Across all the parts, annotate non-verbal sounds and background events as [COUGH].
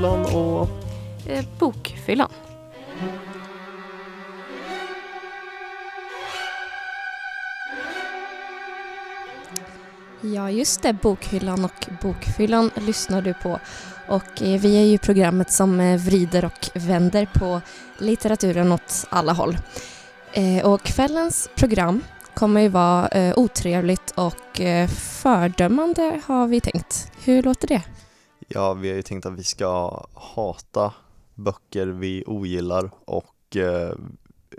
Bokhyllan och Eh, bokfyllan. Ja, just det. Bokhyllan och Bokfyllan lyssnar du på. Och eh, vi är ju programmet som eh, vrider och vänder på litteraturen åt alla håll. Och kvällens program kommer ju vara otrevligt och fördömande har vi tänkt. Hur låter det? Ja, vi har ju tänkt att vi ska hata böcker vi ogillar och eh,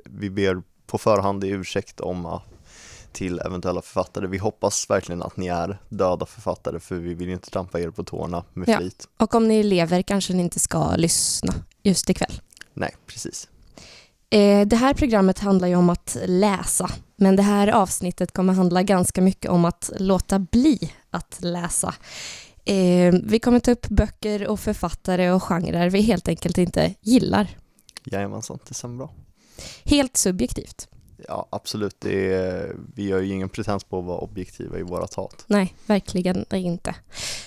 vi ber på förhand i ursäkt om att till eventuella författare. Vi hoppas verkligen att ni är döda författare för vi vill ju inte trampa er på tårna med Ja. flit. Och om ni lever kanske ni inte ska lyssna just ikväll. Nej, precis. Eh, det här programmet handlar ju om att läsa, men det här avsnittet kommer handla ganska mycket om att låta bli att läsa. Eh, vi kommer ta upp böcker och författare och genrer vi helt enkelt inte gillar. Jajamensan, det stämmer bra. Helt subjektivt. Ja, absolut. Det är, vi har ju ingen pretens på att vara objektiva i våra hat. Nej, verkligen inte.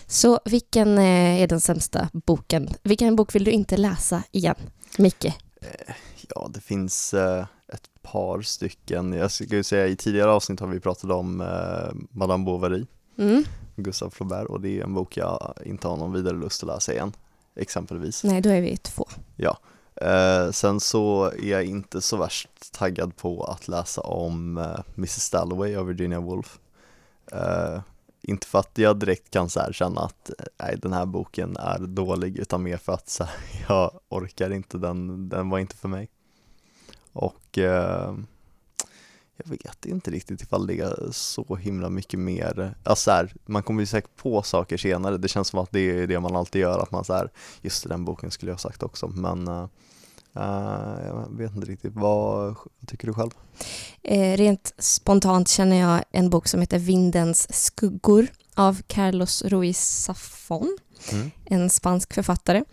Så vilken eh, är den sämsta boken? Vilken bok vill du inte läsa igen? Micke? Eh, Ja, det finns eh, ett par stycken. Jag ju säga i tidigare avsnitt har vi pratat om Madame Bovary, Mm. Gustav Flaubert och det är en bok jag inte har någon vidare lust att läsa igen, exempelvis. Nej, då är vi två. Eh, sen så är jag inte så värst taggad på att läsa om eh, Mrs Dalloway av Virginia Woolf. Eh, inte för att jag direkt kan så här känna att eh, nej, den här boken är dålig utan mer för att så här, [LAUGHS] jag orkar inte, den, den var inte för mig. Och eh, jag vet inte riktigt ifall det är så himla mycket mer, alltså så här, man kommer ju säkert på saker senare, det känns som att det är det man alltid gör, att man så här, just den boken skulle jag ha sagt också, men eh, jag vet inte riktigt, vad, tycker du själv? Eh, rent spontant känner jag en bok som heter Vindens skuggor av Carlos Ruiz Zafón, en spansk författare.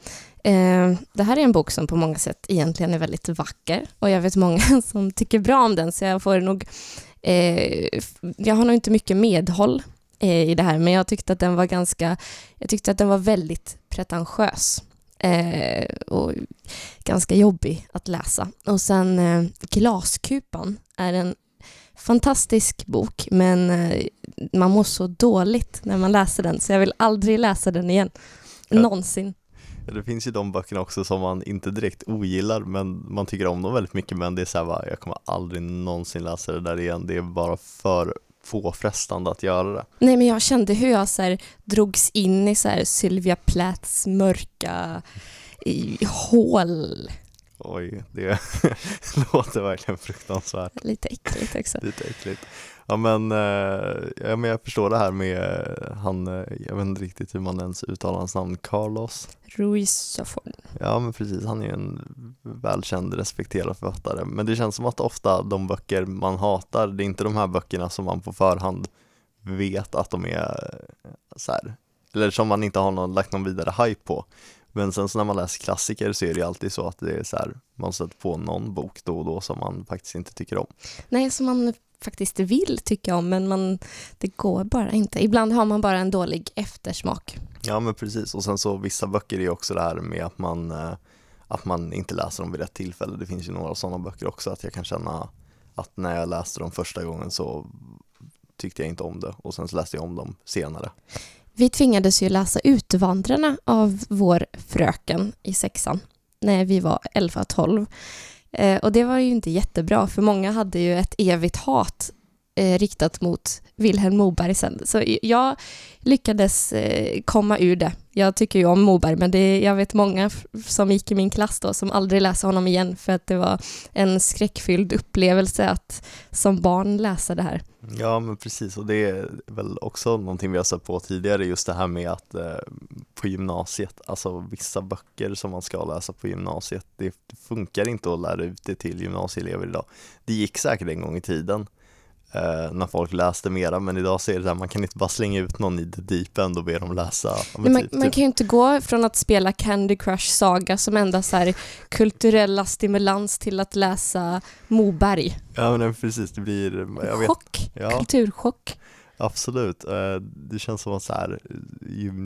Eh, det här är en bok som på många sätt egentligen är väldigt vacker och jag vet många [LAUGHS] som tycker bra om den så jag får nog eh, jag har nog inte mycket medhåll eh, i det här men jag tyckte att den var ganska jag tyckte att den var väldigt pretentiös och ganska jobbig att läsa. Och sen Glaskupan är en fantastisk bok men man mår så dåligt när man läser den så jag vill aldrig läsa den igen. Ja. Någonsin. Det finns ju de böckerna också som man inte direkt ogillar men man tycker om dem väldigt mycket men det är såhär bara, jag kommer aldrig någonsin läsa det där igen, det är bara för påfrestande att göra det. Nej men jag kände hur jag så här, drogs in i så här Sylvia Plaths mörka i, hål. Oj, det [LAUGHS] låter verkligen fruktansvärt. Lite äckligt också. Lite äckligt. Ja men, eh, ja, men jag förstår det här med eh, han, eh, jag vet inte riktigt hur man ens uttalar hans namn, Carlos. Ruiz Zafón. Ja men precis, han är ju en välkänd, respekterad författare. Men det känns som att ofta de böcker man hatar, det är inte de här böckerna som man på förhand vet att de är så här, eller som man inte har någon, lagt någon vidare hype på. Men sen så när man läser klassiker så är det ju alltid så att det är så här, man sätter på någon bok då och då som man faktiskt inte tycker om. Nej, som man faktiskt vill tycka om men man, det går bara inte. Ibland har man bara en dålig eftersmak. Ja men precis, och sen så vissa böcker är ju också det här med att man, eh, att man inte läser dem vid rätt tillfälle. Det finns ju några sådana böcker också, att jag kan känna att när jag läste dem första gången så tyckte jag inte om det och sen så läste jag om dem senare. Vi tvingades ju läsa Utvandrarna av vår fröken i sexan när vi var 11-12. Eh, och det var ju inte jättebra för många hade ju ett evigt hat eh, riktat mot Vilhelm Moberg sen. Så jag lyckades eh, komma ur det. Jag tycker ju om Moberg men det, jag vet många som gick i min klass då som aldrig läser honom igen för att det var en skräckfylld upplevelse att som barn läsa det här. Ja men precis, och det är väl också någonting vi har sett på tidigare, just det här med att eh, på gymnasiet, alltså vissa böcker som man ska läsa på gymnasiet, det funkar inte att lära ut det till gymnasieelever idag. Det gick säkert en gång i tiden eh, när folk läste mera, men idag så är det så här, man kan inte bara slänga ut någon i the deep end och be dem läsa. men man, typ- man typ- kan ju inte gå från att spela Candy Crush Saga som enda så här kulturella stimulans till att läsa Moberg. Ja men precis, det blir, jag vet, Chock, ja, kulturchock. Absolut. Eh, det känns som att så här,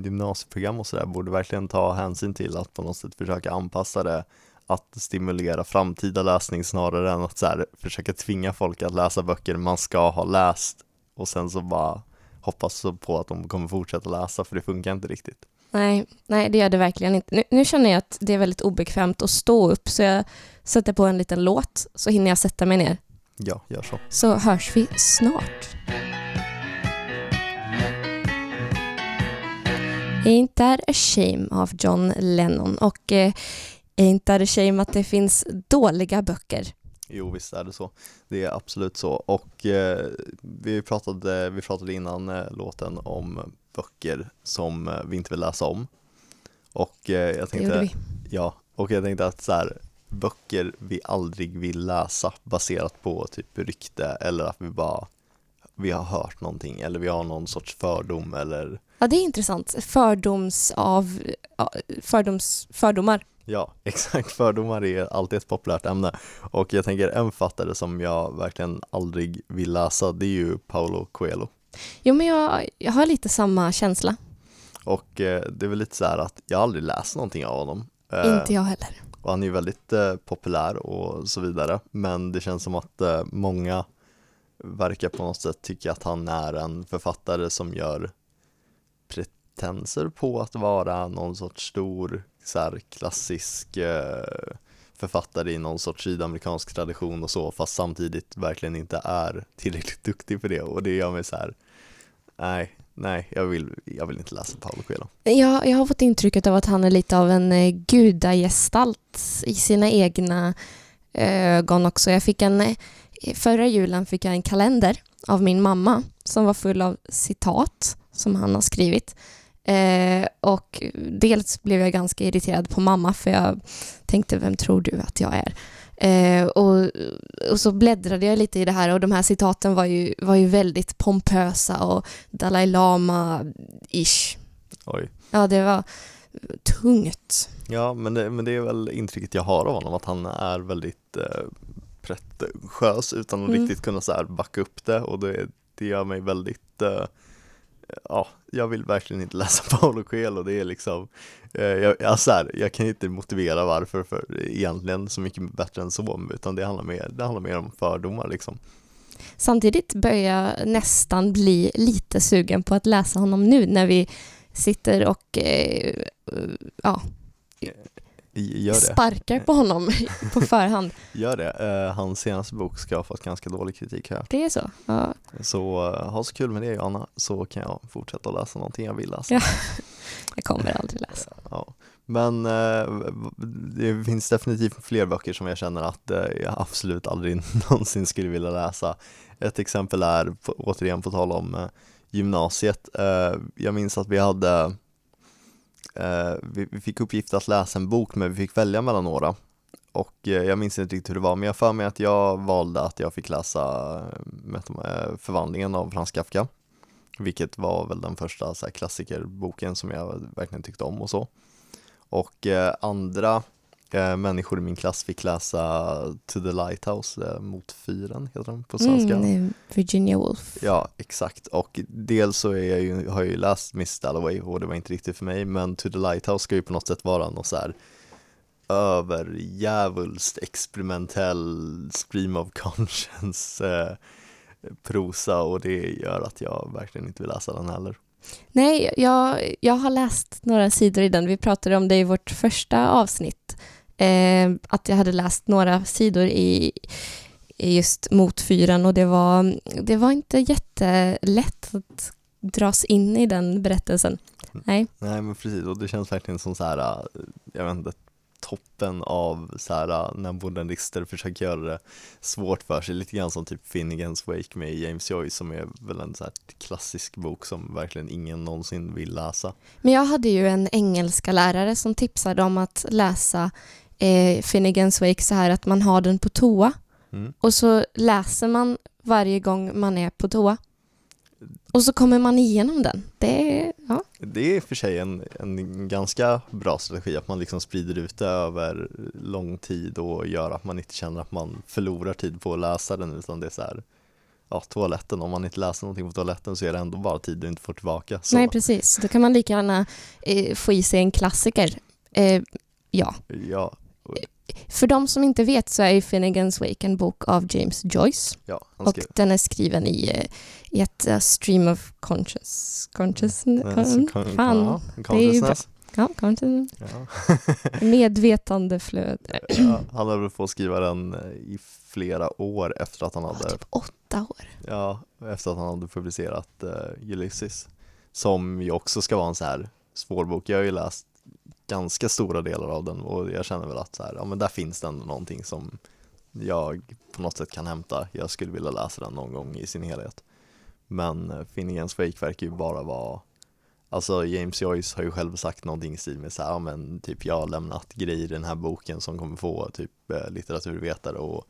gymnasieprogram och sådär borde verkligen ta hänsyn till att på något sätt försöka anpassa det att stimulera framtida läsning snarare än att så här, försöka tvinga folk att läsa böcker man ska ha läst och sen så bara hoppas på att de kommer fortsätta läsa för det funkar inte riktigt. Nej, nej det gör det verkligen inte. Nu, nu, känner jag att det är väldigt obekvämt att stå upp så jag sätter på en liten låt så hinner jag sätta mig ner. Ja, gör så. Så hörs vi snart. Ain't that a shame av John Lennon och eh, Ain't that a shame att det finns dåliga böcker. Jo, visst är det så. Det är absolut så. Och eh, vi, pratade, vi pratade innan eh, låten om böcker som eh, vi inte vill läsa om. Och eh, jag tänkte, vi. ja, och jag tänkte att så här, böcker vi aldrig vill läsa baserat på typ rykte eller att vi bara vi har hört någonting eller vi har någon sorts fördom eller Ja, det är intressant. Fördoms av, fördoms, fördomar. Ja, [LAUGHS] exakt. Fördomar är alltid ett populärt ämne. Och jag tänker en författare som jag verkligen aldrig vill läsa, det är ju Paulo Coelho. Jo, men jag, jag har lite samma känsla. Och eh, det är väl lite så här att jag aldrig läst någonting av honom. Eh, Inte jag heller. Och han är ju väldigt eh, populär och så vidare. Men det känns som att eh, många verkar på något sätt tycka att han är en författare som gör pretenser på att vara någon sorts stor så här, klassisk eh, författare i någon sorts sydamerikansk tradition och så fast samtidigt verkligen inte är tillräckligt duktig för det och det gör mig så här nej, nej, jag vill, jag vill inte läsa Paolo Coelho. Jag, jag har fått intrycket av att han är lite av en eh, gudagestalt i sina egna eh, ögon också. Jag fick en, eh, förra julen fick jag en kalender av min mamma som var full av citat som han har skrivit. Eh, och dels blev jag ganska irriterad på mamma för jag tänkte, vem tror du att jag är? Eh, och, och så bläddrade jag lite i det här och de här citaten var ju, var ju väldigt pompösa och Dalai Lama-ish. Oj. Ja, det var tungt. Ja, men det, men det är väl intrycket jag har av honom, att han är väldigt eh, pretentiös utan att mm. riktigt kunna så backa upp det och det, det gör mig väldigt eh, ja, jag vill verkligen inte läsa [LAUGHS] Paolo Coelho, det är liksom, eh, jag, så här, jag kan inte motivera varför för egentligen så mycket bättre än så, utan det handlar mer, det handlar mer om fördomar liksom. Samtidigt börjar jag nästan bli lite sugen på att läsa honom nu när vi sitter och eh, ja, Gör det. Sparkar på honom [LAUGHS] på förhand. Gör det. Uh, hans senaste bok ska ha fått ganska dålig kritik här. Det är så? Ja. Så uh, ha så kul med det Johanna, så kan jag fortsätta läsa någonting jag vill läsa. Ja. Jag kommer aldrig läsa. Uh, ja. Men det finns definitivt fler böcker som jag känner att jag absolut aldrig [LAUGHS] någonsin skulle vilja läsa. Ett exempel är, återigen på tal om gymnasiet, jag minns att vi hade Eh, Eh, vi, vi, fick uppgift att läsa en bok men vi fick välja mellan några. Och eh, jag minns inte riktigt hur det var men jag för mig att jag valde att jag fick läsa eh, eh, Förvandlingen av Frans Kafka vilket var väl den första så här, klassikerboken som jag verkligen tyckte om och så. Och andra eh, människor i min klass fick läsa To the Lighthouse, eh, Mot fyren heter den på svenska. Mm, Virginia Woolf. Ja, exakt. Och dels så är jag ju, har jag ju läst Miss Dalloway och det var inte riktigt för mig, men To the Lighthouse ska ju på något sätt vara något så här överjävulskt experimentell stream of conscience eh, prosa och det gör att jag verkligen inte vill läsa den heller. Nej, jag, jag har läst några sidor i den. Vi pratade om det i vårt första avsnitt eh, att jag hade läst några sidor i, i just Motfyren och det var, det var inte jättelätt att dras in i den berättelsen. Nej. Nej men precis och det känns verkligen som så här, jag vet inte, toppen av så här, när modernister försöker göra det svårt för sig, lite grann som typ Finnegans Wake med James Joyce som är väl en så här klassisk bok som verkligen ingen någonsin vill läsa. Men jag hade ju en engelska lärare som tipsade om att läsa eh, Finnegans Wake så här att man har den på toa mm. och så läser man varje gång man är på toa. Och så kommer man igenom den. Det är, ja. det är för sig en, en ganska bra strategi att man liksom sprider ut det över lång tid och gör att man inte känner att man förlorar tid på att läsa den utan det är så här, ja, toaletten, om man inte läser någonting på toaletten så är det ändå bara tid du inte får tillbaka. Så, Nej, precis. Då kan man lika gärna eh, få i sig en klassiker. Eh, ja. ja, För de som inte vet så är Finnegans Wake en bok av James Joyce ja, och den är skriven i, eh, i ett eh, stream of conscious... consciousness? Eh, så kon- fan. ja, consciousness. Ja, [LAUGHS] conscious. Ja. Medvetandeflöde. [CLEARS THROAT] ja, han höll på att skriva den eh, i flera år efter att han Ja, hade typ åtta år. Ja, efter att han hade publicerat uh, Ulysses Som ju också ska vara en så här svår bok Jag har ju läst ganska stora delar av den och jag känner väl att så här, ja men där finns det ändå någonting som jag på något sätt kan hämta. Jag skulle vilja läsa den någon gång i sin helhet. Men eh, Finnegans Wake verkar ju bara vara Alltså James Joyce har ju själv sagt någonting i stil med så här, ja men typ jag har lämnat grejer i den här boken som kommer få typ eh, litteraturvetare och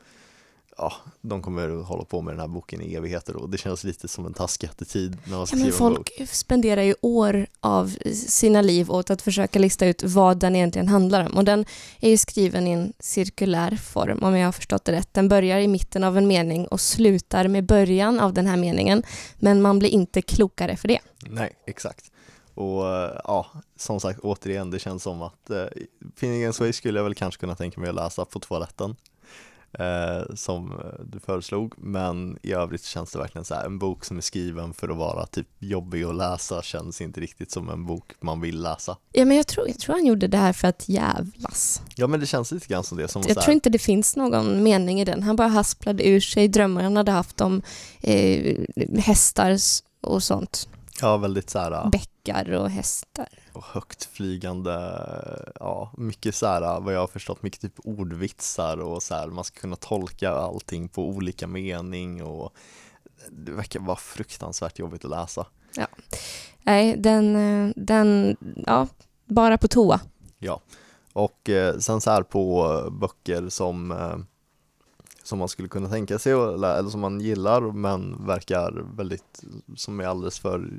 ja, de kommer att hålla på med den här boken i evigheter och det känns lite som en taskig attityd när man ska Ja, men folk spenderar ju år av sina liv åt att försöka lista ut vad den egentligen handlar om. Och den är ju skriven i en cirkulär form, om jag har förstått det rätt. Den börjar i mitten av en mening och slutar med början av den här meningen. Men man blir inte klokare för det. Nej, exakt. Och eh, ja, som sagt, återigen, det känns som att eh, Finnegans Way skulle jag väl kanske kunna tänka mig att läsa på toaletten eh, som du föreslog, men i övrigt känns det verkligen så här, en bok som är skriven för att vara typ jobbig att läsa känns inte riktigt som en bok man vill läsa. Ja, men jag tror, jag tror han gjorde det här för att jävlas. Ja men det känns lite grann som det, som Jag tror inte det finns någon mening i den. Han bara hasplade ur sig drömmar han hade haft om eh, hästar och sånt. ja väldigt så här, Bäckar och hästar. Och högt flygande, ja mycket så här vad jag har förstått, mycket typ ordvitsar och så här, man ska kunna tolka allting på olika mening och det verkar vara fruktansvärt jobbigt att läsa. Nej, den, den, ja, bara på toa. Och eh, sen så här på böcker som, eh, som man skulle kunna tänka sig, att eller som man gillar men verkar väldigt, som är alldeles för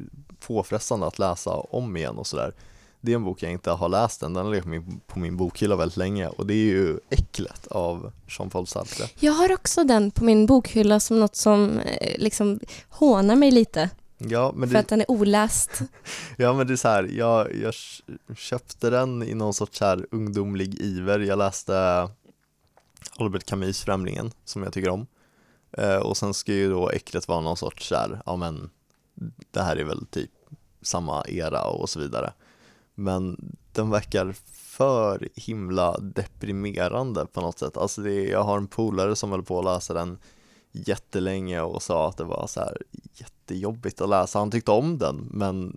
påfrestande att läsa om igen och sådär. Det är en bok jag inte har läst än, den har legat på min, bokhylla väldigt länge och det är ju Äcklet av Jean-Paul Sartre. Jag har också den på min bokhylla som något som eh, liksom hånar mig lite Ja för det, att den är oläst. [LAUGHS] ja, men det är så här, jag, jag köpte den i någon sorts här ungdomlig iver, jag läste Albert Camus Främlingen som jag tycker om. Eh, och sen ska ju då Äcklet vara någon sorts såhär, ja men det här är väl typ samma era och så vidare. Men den verkar för himla deprimerande på något sätt, alltså det, jag har en polare som höll på att läsa den jättelänge och sa att det var så här jättejobbigt att läsa, han tyckte om den men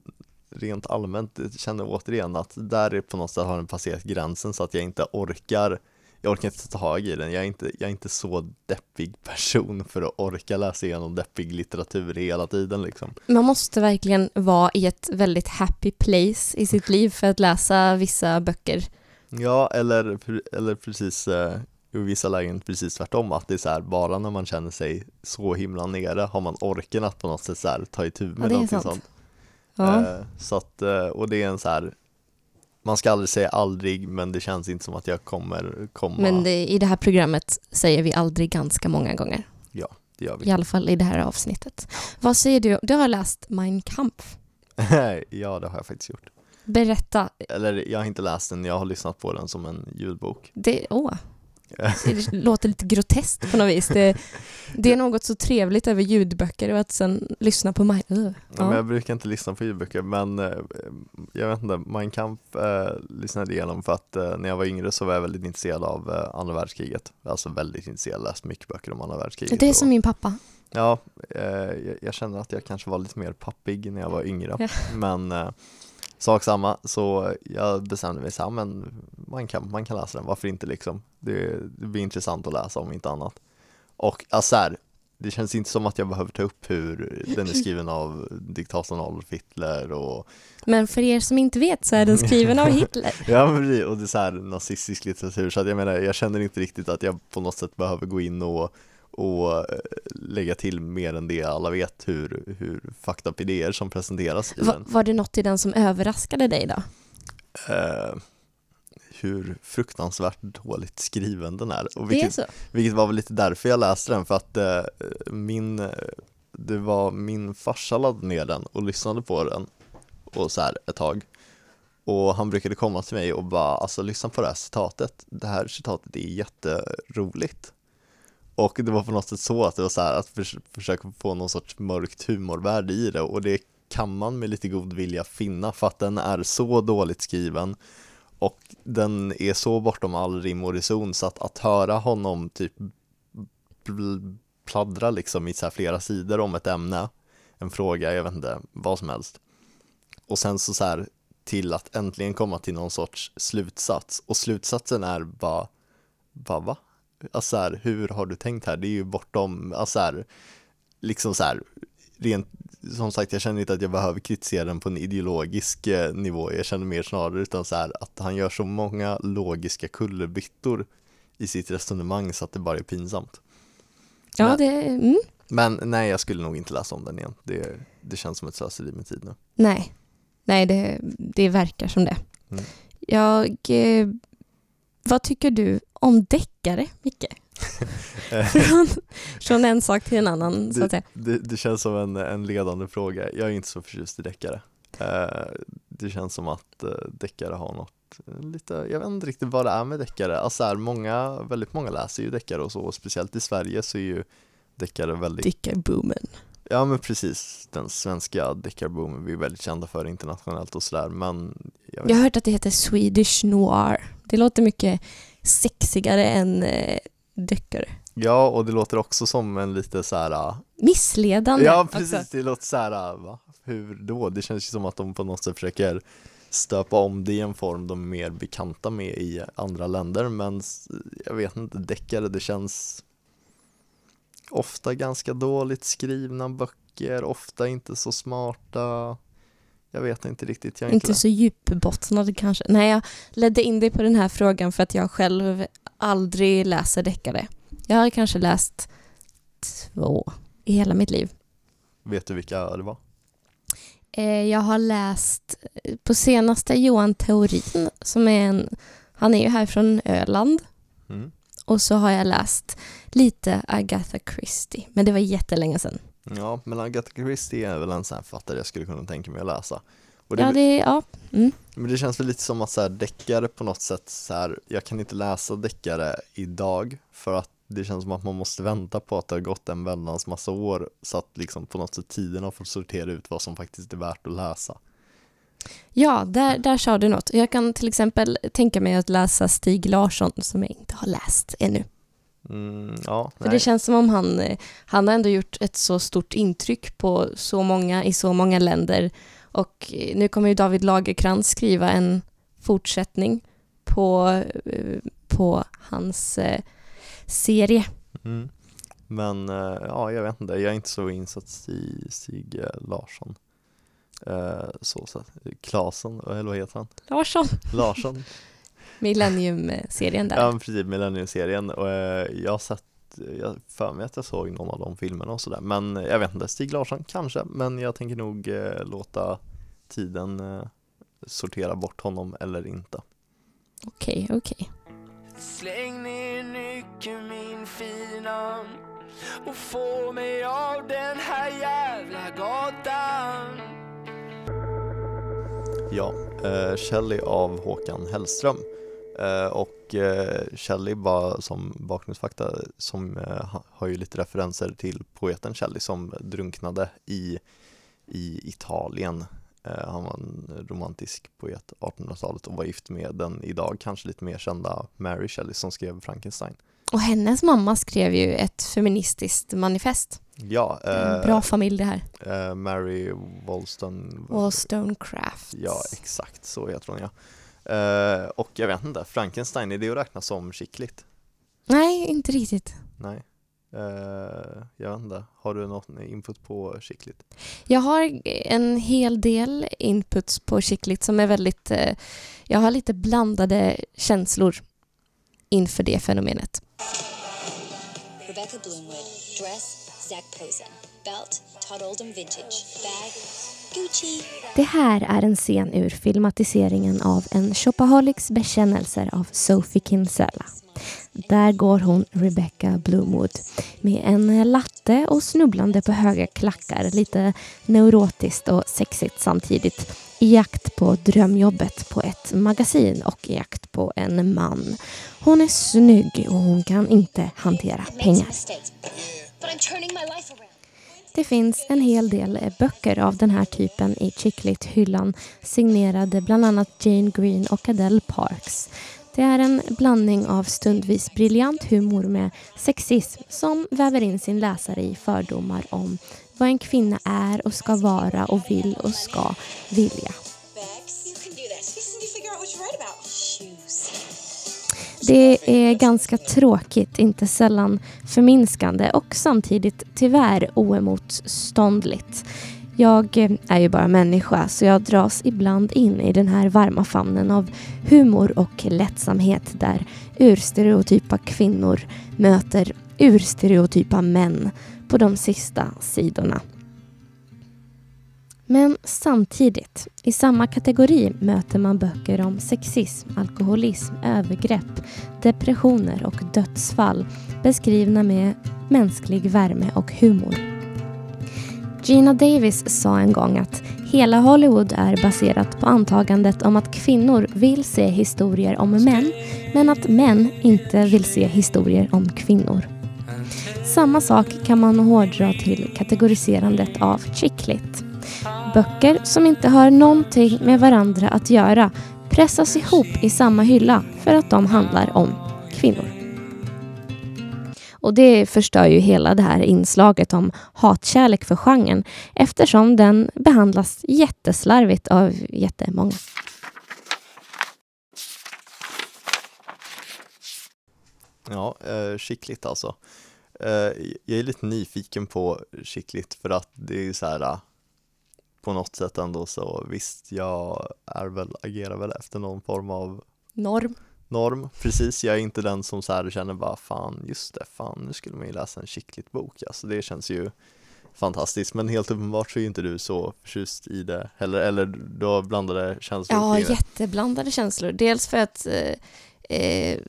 rent allmänt känner jag återigen att där är på något sätt har den passerat gränsen så att jag inte orkar jag orkar inte ta tag i den, jag är inte, jag är inte så deppig person för att orka läsa igenom deppig litteratur hela tiden liksom. Man måste verkligen vara i ett väldigt happy place i sitt liv för att läsa vissa böcker. Ja, eller, eller precis eh, i vissa lägen precis tvärtom, att det är så här, bara när man känner sig så himla nere har man orken att på något sätt så här, ta itu med Ja, någonting sant. sånt. Ja. Eh, så att, eh, och det är en så här, man ska aldrig säga aldrig, men det känns inte som att jag kommer komma, Men det, i det här programmet säger vi aldrig ganska många gånger. det gör vi. I alla fall i det här avsnittet. Vad säger du? Du har läst Mein Kampf. [LAUGHS] ja, det har jag faktiskt gjort. Berätta. Eller jag har inte läst den, jag har lyssnat på den som en ljudbok. Det, åh, det låter lite groteskt på något vis. Det, det är något så trevligt över ljudböcker och att sen lyssna på Mein... Ja. Men jag brukar inte lyssna på ljudböcker men eh, jag vet inte, Mein Kampf eh, lyssnade igenom för att eh, när jag var yngre så var jag väldigt intresserad av eh, andra världskriget. Alltså väldigt intresserad, läst mycket böcker om andra världskriget. Det är och- som min pappa. Ja, eh, jag, jag känner att jag kanske var lite mer pappig när jag var yngre. Ja. Men eh, sak samma, så jag bestämde mig så här, men man kan, man kan läsa den, varför inte liksom? Det, det blir intressant att läsa om inte annat. Och alltså här, det känns inte som att jag behöver ta upp hur den är skriven [LAUGHS] av diktatorn Adolf Hitler och Men för er som inte vet så är den skriven av [LAUGHS] Hitler. Ja men och det är så här nazistisk litteratur så att jag menar, jag känner inte riktigt att jag på något sätt behöver gå in och, och eh, lägga till mer än det alla vet hur, hur fucked up idéer som presenteras i Va, den. var det något i den som överraskade dig då? Eh, hur fruktansvärt dåligt skriven den är. Och Det är vilket, så? vilket var väl lite därför jag läste den, för att eh, min, det var min farsa laddade ner den och lyssnade på den och så här ett tag. Och han brukade komma till mig och bara, alltså lyssna på det här citatet, det här citatet är jätteroligt. Och det var på något sätt så att det var så här att förs försöka få någon sorts mörkt humorvärde i det. Och det kan man med lite god vilja finna för att den är så dåligt skriven och den är så bortom all rim och reson så att, att höra honom typ pladdra liksom i så här flera sidor om ett ämne, en fråga, jag vet inte, vad som helst. Och sen så, så här till att äntligen komma till någon sorts slutsats och slutsatsen är bara, bara va? Alltså här, hur har du tänkt här? Det är ju bortom, alltså här, liksom så här, rent, som sagt jag känner inte att jag behöver kritisera den på en ideologisk eh, nivå, jag känner mer snarare utan så här att han gör så många logiska kullerbyttor i sitt resonemang så att det bara är pinsamt. Ja, men, det, mm. men nej, jag skulle nog inte läsa om den igen. Det, det känns som ett slöseri med tid nu. Nej, nej det, det verkar som det. Mm. Jag, eh, vad tycker du om deckare, Micke? [LAUGHS] från, [LAUGHS] från, en sak till en annan, så att säga. Det, det, känns som en, en ledande fråga. Jag är inte så förtjust i deckare. Eh, det känns som att eh, deckare har något lite, jag vet inte riktigt vad det är med deckare. Alltså här, många, väldigt många läser ju deckare och så, och speciellt i Sverige så är ju deckare väldigt Deckarboomen Ja men precis, den svenska deckarboomen vi är väldigt kända för internationellt och sådär men Jag, jag har hört att det heter Swedish Noir Det låter mycket sexigare än eh, deckare Ja och det låter också som en lite så här ah, Missledande Ja precis, också. det låter så här, ah, va? Hur då? Det känns ju som att de på något sätt försöker stöpa om det i en form de är mer bekanta med i andra länder men jag vet inte, deckare det känns ofta ganska dåligt skrivna böcker, ofta inte så smarta jag vet inte riktigt. Jag inte, så djupbottnade kanske. Nej, jag ledde in dig på den här frågan för att jag själv aldrig läser deckare. Jag har kanske läst två i hela mitt liv. Vet du vilka det var? Eh, jag har läst på senaste Johan Teorin som är en, han är ju här från Öland. Mm. Och så har jag läst lite Agatha Christie, men det var jättelänge sedan. Ja, men Agatha Christie är väl en sån här författare jag skulle kunna tänka mig att läsa. Det, ja, det, ja. Mm. Men det känns väl lite som att så här, deckare på något sätt så här, jag kan inte läsa deckare idag för att det känns som att man måste vänta på att det har gått en väldans massa år så att liksom på något sätt tiden har fått sortera ut vad som faktiskt är värt att läsa. Ja, där, där sa du något. Jag kan till exempel tänka mig att läsa Stig Larsson som jag inte har läst ännu. Mm, ja, För det känns som om han, han har ändå gjort ett så stort intryck på så många i så många länder och nu kommer ju David Lagerkrans skriva en fortsättning på, eh, på hans eh, serie. Mm. Men eh, ja, jag vet inte, jag är inte så insatt i Stig Larsson. Eh, så, så Klasen, eller vad heter han? Larsson. Larsson. [LAUGHS] Millennium-serien där. Ja, precis, Millennium-serien och eh, jag har sett jag för mig att jag såg någon av de filmerna och sådär men jag vet inte, Stig Larsson kanske men jag tänker nog eh, låta tiden eh, sortera bort honom eller inte. Okej, okay, okej. Okay. Släng ner nyckeln min fina och få mig av den här jävla gatan. Ja, eh, Shelley av Håkan Hellström. Eh, och eh, Shelley bara som bakgrundsfakta som eh, har ju lite referenser till poeten Shelley som drunknade i, i Italien han var en romantisk poet 1800-talet och var gift med den idag kanske lite mer kända Mary Shelley som skrev Frankenstein. Och hennes mamma skrev ju ett feministiskt manifest. Ja. Eh, Bra familj det här. Eh, Mary Wollstone Wollstonecraft. Ja, exakt så heter hon ja. Eh, och jag vet inte, Frankenstein, är det att räkna som skickligt? Nej, inte riktigt. Nej. Uh, jag vet inte, har du något input på Chicklit? Jag har en hel del inputs på Chicklit som är väldigt, uh, jag har lite blandade känslor inför det fenomenet. Rebecca Bloomwood, dress, Zac Posen, belt, Todd Oldham vintage, bag. Det här är en scen ur filmatiseringen av En shopaholics bekännelser av Sophie Kinsella. där går hon Rebecca Bloomwood med en latte och snubblande på höga klackar, lite neurotiskt och sexigt samtidigt i jakt på drömjobbet på ett magasin och i jakt på en man. Hon är snygg och hon kan inte hantera pengar. Det finns en hel del eh, böcker av den här typen i Chicklit-hyllan signerade bland annat Jane Green och Adele Parks. Det är en blandning av stundvis briljant humor med sexism som väver in sin läsare i fördomar om vad en kvinna är och ska vara och vill och ska vilja. Det är ganska tråkigt, inte sällan förminskande och samtidigt tyvärr oemotståndligt. Jag eh, är ju bara människa så jag dras ibland in i den här varma famnen av humor och lättsamhet där urstereotypa kvinnor möter urstereotypa män på de sista sidorna. Men samtidigt, i samma kategori möter man böcker om sexism, alkoholism, övergrepp, depressioner och dödsfall beskrivna med mänsklig värme och humor. Gina Davis sa en gång att hela Hollywood är baserat på antagandet om att kvinnor vill se historier om män men att män inte vill se historier om kvinnor. Samma sak kan man hårdra till kategoriserandet av chicklit. Böcker som inte har någonting med varandra att göra pressas ihop i samma hylla för att de handlar om kvinnor. Och det förstör ju hela det här inslaget om hatkärlek för genren eftersom den behandlas jätteslarvigt av jättemånga. Ja, eh, skickligt alltså. Eh, jag är lite nyfiken på skickligt för att det är så här eh, på något sätt ändå så visst, jag är väl, agerar väl efter någon form av norm. Norm, precis. Jag är inte den som så här känner bara fan, just det, fan, nu skulle man ju läsa en skickligt bok. Alltså det känns ju fantastiskt, men helt uppenbart så är inte du så förtjust i det heller, eller du har blandade känslor? Ja, jätteblandade känslor. Dels för att eh, eh,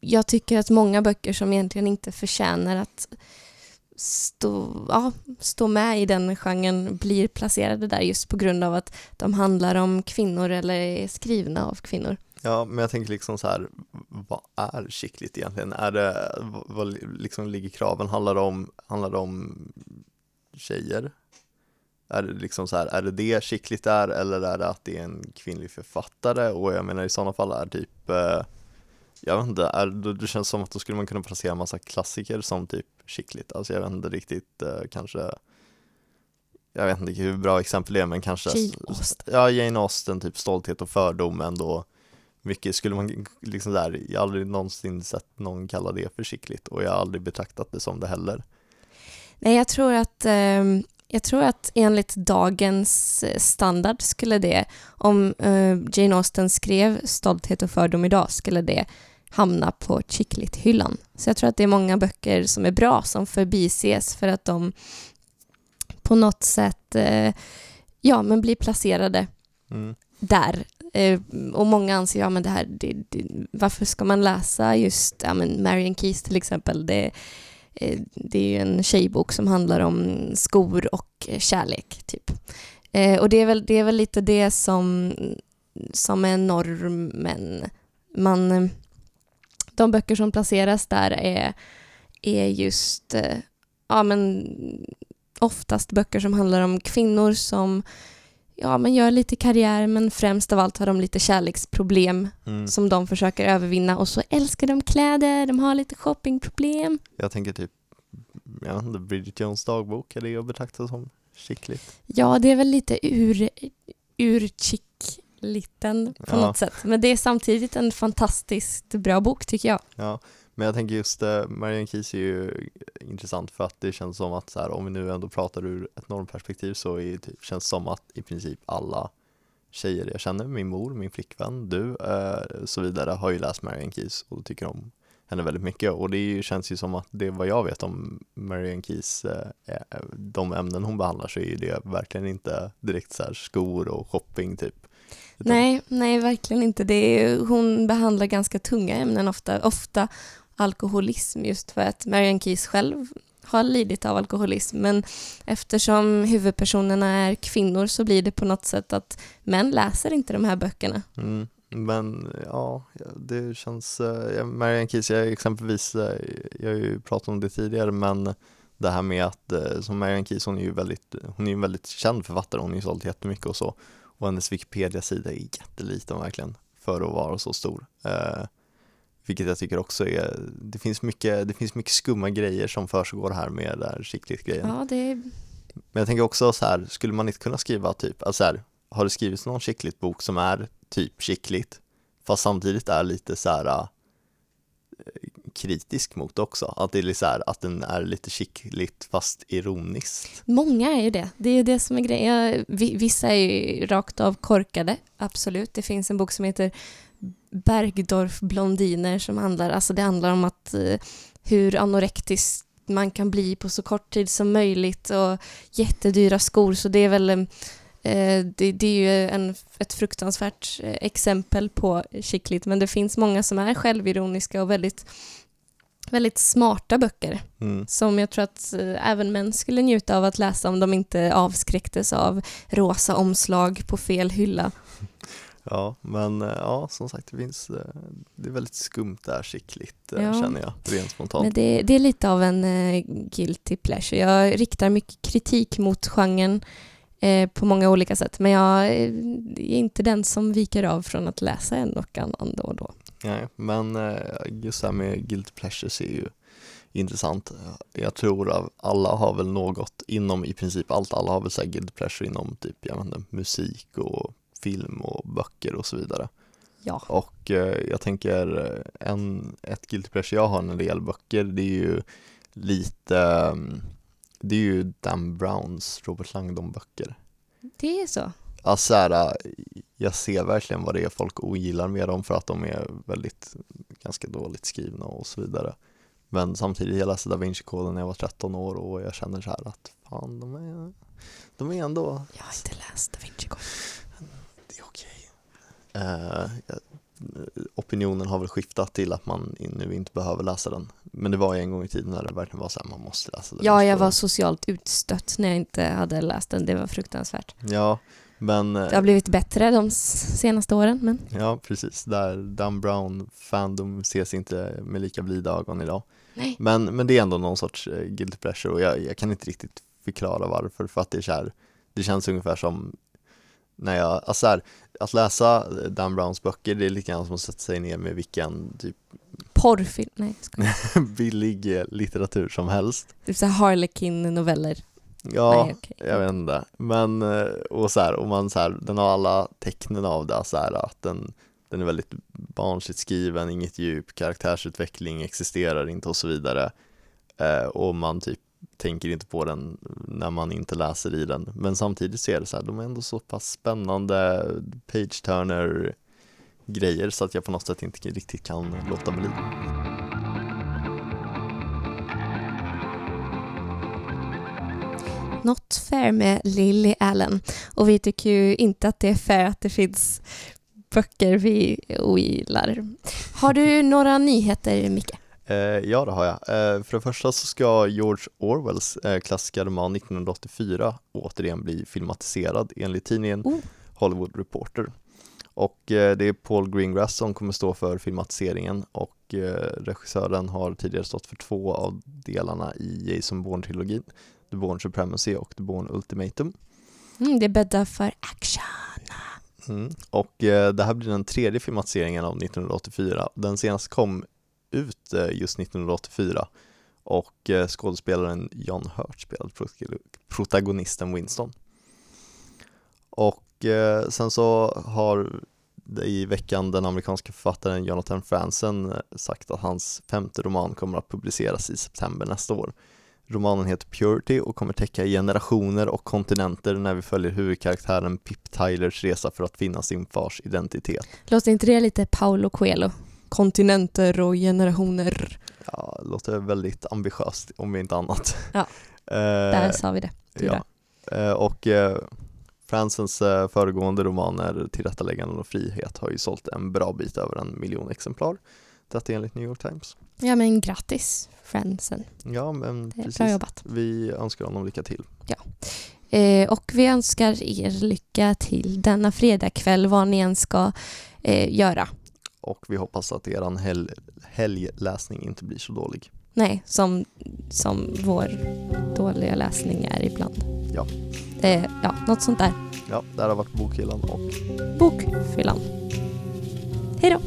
jag tycker att många böcker som egentligen inte förtjänar att stå, ja, stå med i den genren blir placerade där just på grund av att de handlar om kvinnor eller är skrivna av kvinnor. Ja, men jag tänker liksom så här, vad är skickligt egentligen? Är det, vad liksom ligger kraven? Handlar det om, handlar det om tjejer? Är det liksom så här, är det det skickligt är eller är det att det är en kvinnlig författare? Och jag menar i sådana fall är typ eh, jag vet inte, är, det känns som att då skulle man kunna placera massa klassiker som typ skickligt, alltså jag vet inte riktigt eh, kanske jag vet inte hur bra exempel det är men kanske Jane Austen. Ja, Jane Austen, typ Stolthet och fördom ändå mycket skulle man liksom där, jag har aldrig någonsin sett någon kalla det för skickligt och jag har aldrig betraktat det som det heller. Nej, jag tror att eh, jag tror att enligt dagens eh, standard skulle det, om eh, Jane Austen skrev Stolthet och fördom idag, skulle det hamna på chicklit-hyllan. Så jag tror att det är många böcker som är bra som förbises för att de på något sätt eh, ja, men blir placerade mm. där. Eh, och många anser, ja men det här, det, det, varför ska man läsa just ja, men Marian Keys till exempel? Det, eh, det är ju en tjejbok som handlar om skor och kärlek, typ. Och det är, väl, det är väl lite det som, som är normen. Man de böcker som placeras där är, är just eh, ja, men oftast böcker som handlar om kvinnor som ja, men gör lite karriär men främst av allt har de lite kärleksproblem mm. som de försöker övervinna och så älskar de kläder, de har lite shoppingproblem. Jag tänker typ, jag vet inte, Bridget Jones dagbok, är det att betrakta som chickligt? Ja, det är väl lite ur, ur chick liten på ja. något sätt. Men det är samtidigt en fantastiskt bra bok tycker jag. Ja, men jag tänker just uh, Marianne Keyes är ju intressant för att det känns som att så här, om vi nu ändå pratar ur ett normperspektiv så är, typ, känns det som att i princip alla tjejer jag känner, min mor, min flickvän, du, uh, så vidare har ju läst Marianne Keyes och tycker om henne väldigt mycket och det ju, känns ju som att det vad jag vet om Marianne Keys, eh, de ämnen hon behandlar så är ju det verkligen inte direkt så skor och shopping typ Nej, nej verkligen inte. Det är, hon behandlar ganska tunga ämnen ofta. Ofta alkoholism just för att Marian Keyes själv har lidit av alkoholism men eftersom huvudpersonerna är kvinnor så blir det på något sätt att män läser inte de här böckerna. Mm. Men ja, det känns, eh, Marianne Keyes, jag exempelvis, eh, jag har ju pratat om det tidigare, men det här med att, eh, som Marianne Keyes, hon är ju väldigt, hon är en väldigt känd författare, hon har ju sålt jättemycket och så, och hennes Wikipedia-sida är jätteliten verkligen, för att vara så stor. Eh, vilket jag tycker också är, det finns mycket, det finns mycket skumma grejer som försiggår här med det här skickligt-grejen. Ja, det... Men jag tänker också så här, skulle man inte kunna skriva typ, alltså här, har det skrivits någon skickligt bok som är typ skickligt, fast samtidigt är lite så här äh, kritisk mot också, att det är så här, att den är lite skickligt fast ironiskt. Många är ju det, det är ju det som är grejen. Vissa är ju rakt av korkade, absolut. Det finns en bok som heter Bergdorf blondiner som handlar, alltså det handlar om att eh, hur anorektiskt man kan bli på så kort tid som möjligt och jättedyra skor så det är väl eh, det, det, är ju en, ett fruktansvärt eh, exempel på skickligt men det finns många som är självironiska och väldigt väldigt smarta böcker mm. som jag tror att även män skulle njuta av att läsa om de inte avskräcktes av rosa omslag på fel hylla. [LAUGHS] Ja, men eh, ja, som sagt, det finns, eh, det är väldigt skumt där skickligt eh, ja. känner jag, rent spontant. Men det, det är lite av en uh, guilty pleasure. Jag riktar mycket kritik mot genren eh, på många olika sätt, men jag är inte den som viker av från att läsa en och annan då och då. Nej, men just det här med guilty pleasures är ju intressant. Jag tror att alla har väl något inom i princip allt, alla har väl så här guilty pleasure inom typ, jag inte, musik och film och böcker och så vidare. Ja. Och eh, jag tänker eh, en, ett guilty pleasure jag har när det gäller böcker det är ju lite mm, det är ju Dan Browns Robert Langdon-böcker. Det är så? Alltså här, jag ser verkligen vad det är folk ogillar med dem för att de är väldigt ganska dåligt skrivna och så vidare. Men samtidigt, jag läste Da Vinci-koden när jag var 13 år och jag känner så här att fan, de är, de är ändå... Jag har inte läst Da Vinci-koden eh, opinionen har väl skiftat till att man nu inte behöver läsa den. Men det var ju en gång i tiden när det verkligen var så här, man måste läsa den. Ja, jag var socialt utstött när jag inte hade läst den. Det var fruktansvärt. Ja, men... Det har blivit bättre de senaste åren, men... Ja, precis. Där Dan Brown fandom ses inte med lika blida ögon idag. Nej. Men, men det är ändå någon sorts uh, guilty pleasure och jag, jag, kan inte riktigt förklara varför, för att det är så här, det känns ungefär som när jag, alltså här, att läsa Dan Browns böcker det är lika grann som att sätta sig ner med vilken typ Porrfilm, nej [LAUGHS] billig eh, litteratur som helst. Typ såhär Harlequin-noveller. Ja, nej, okay. jag vet inte. Men, eh, och så här, och man så här, den har alla tecknen av det, så här, att den, den är väldigt barnsligt skriven, inget djup, karaktärsutveckling existerar inte och så vidare. Eh, och man typ tänker inte på den när man inte läser i den. Men samtidigt ser det så här, de är ändå så pass spännande page-turner grejer så att jag på något sätt inte riktigt kan låta bli. Not fair med Lily Allen och vi tycker ju inte att det är fair att det finns böcker vi ogillar. Har du några nyheter, Micke? Eh, ja, det har jag. Eh, för det första så ska George Orwells eh, klassiska roman 1984 återigen bli filmatiserad enligt tidningen oh. Hollywood Reporter. Och det är Paul Greengrass som kommer stå för filmatiseringen och regissören har tidigare stått för två av delarna i Jason Bourne-trilogin, The Bourne Supremacy och The Bourne Ultimatum. Mm, det bäddar för action. Mm. Och det här blir den tredje filmatiseringen av 1984. Den senaste kom ut eh, just 1984 och eh, skådespelaren John Hurt spelade protagonisten Winston. Och eh, sen så har i veckan den amerikanska författaren Jonathan Franzen sagt att hans femte roman kommer att publiceras i september nästa år. Romanen heter Purity och kommer täcka generationer och kontinenter när vi följer huvudkaraktären Pip Tylers resa för att finna sin fars identitet. Låter inte det lite Paolo Coelho? Kontinenter och generationer. Ja, det låter väldigt ambitiöst om inte annat. Ja, [LAUGHS] där eh, sa vi det. Ja. Eh, och eh, Fransens föregående romaner Tillrättaläggande och frihet har ju sålt en bra bit över en miljon exemplar. Detta enligt New York Times. Ja men grattis Friendsen. Ja, men precis. bra jobbat. Vi önskar honom lycka till. Eh, och vi önskar er lycka till denna fredagkväll vad ni än ska eh, göra. Och vi hoppas att er helg, helgläsning inte blir så dålig. Nej, som, som vår dåliga läsning är ibland. Ja. Eh, ja, något sånt där. Ja, det här har varit Bokhyllan och Bokfyllan. Hej då!